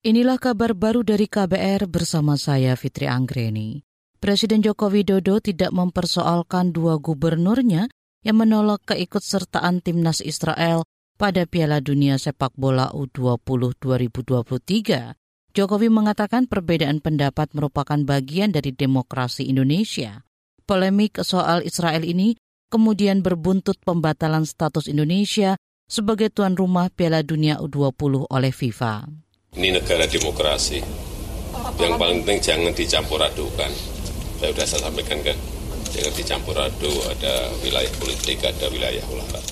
Inilah kabar baru dari KBR bersama saya Fitri Anggreni. Presiden Joko Widodo tidak mempersoalkan dua gubernurnya yang menolak keikutsertaan timnas Israel pada Piala Dunia Sepak Bola U20 2023. Jokowi mengatakan perbedaan pendapat merupakan bagian dari demokrasi Indonesia. Polemik soal Israel ini kemudian berbuntut pembatalan status Indonesia sebagai tuan rumah Piala Dunia U20 oleh FIFA. Ini negara demokrasi. Yang paling penting jangan dicampur adukan. Saya sudah saya sampaikan kan, jangan dicampur adu, ada wilayah politik, ada wilayah olahraga.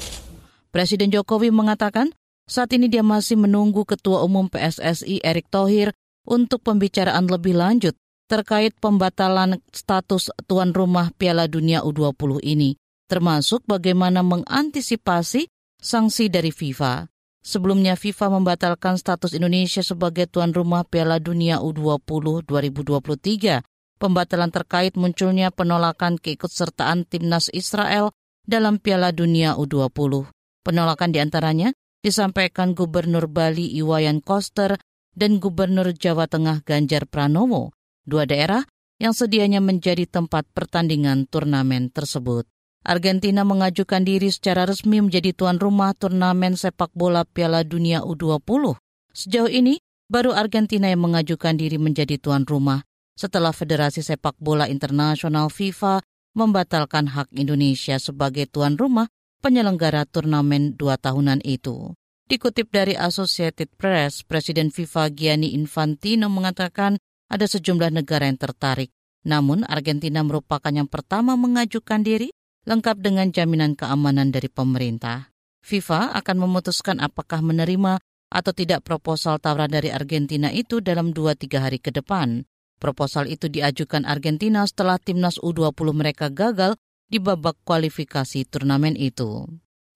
Presiden Jokowi mengatakan saat ini dia masih menunggu Ketua Umum PSSI Erick Thohir untuk pembicaraan lebih lanjut terkait pembatalan status tuan rumah Piala Dunia U20 ini, termasuk bagaimana mengantisipasi sanksi dari FIFA. Sebelumnya FIFA membatalkan status Indonesia sebagai tuan rumah Piala Dunia U20 2023. Pembatalan terkait munculnya penolakan keikutsertaan timnas Israel dalam Piala Dunia U20. Penolakan di antaranya disampaikan Gubernur Bali Iwayan Koster dan Gubernur Jawa Tengah Ganjar Pranowo, dua daerah yang sedianya menjadi tempat pertandingan turnamen tersebut. Argentina mengajukan diri secara resmi menjadi tuan rumah turnamen sepak bola Piala Dunia U20. Sejauh ini, baru Argentina yang mengajukan diri menjadi tuan rumah setelah Federasi Sepak Bola Internasional FIFA membatalkan hak Indonesia sebagai tuan rumah penyelenggara turnamen dua tahunan itu. Dikutip dari Associated Press, Presiden FIFA Gianni Infantino mengatakan ada sejumlah negara yang tertarik. Namun Argentina merupakan yang pertama mengajukan diri lengkap dengan jaminan keamanan dari pemerintah. FIFA akan memutuskan apakah menerima atau tidak proposal tawaran dari Argentina itu dalam 2-3 hari ke depan. Proposal itu diajukan Argentina setelah timnas U20 mereka gagal di babak kualifikasi turnamen itu.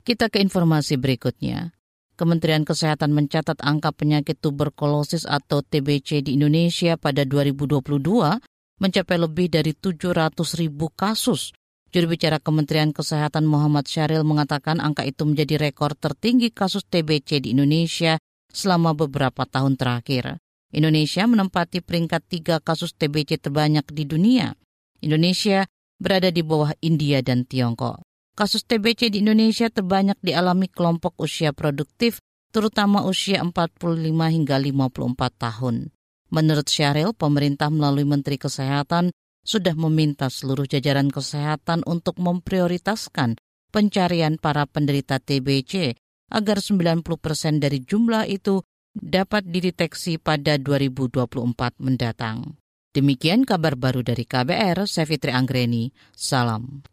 Kita ke informasi berikutnya. Kementerian Kesehatan mencatat angka penyakit tuberkulosis atau TBC di Indonesia pada 2022 mencapai lebih dari 700 ribu kasus Juru bicara Kementerian Kesehatan Muhammad Syaril mengatakan angka itu menjadi rekor tertinggi kasus TBC di Indonesia selama beberapa tahun terakhir. Indonesia menempati peringkat tiga kasus TBC terbanyak di dunia. Indonesia berada di bawah India dan Tiongkok. Kasus TBC di Indonesia terbanyak dialami kelompok usia produktif, terutama usia 45 hingga 54 tahun. Menurut Syaril, pemerintah melalui Menteri Kesehatan sudah meminta seluruh jajaran kesehatan untuk memprioritaskan pencarian para penderita TBC agar 90 persen dari jumlah itu dapat dideteksi pada 2024 mendatang. Demikian kabar baru dari KBR, saya Fitri Anggreni. Salam.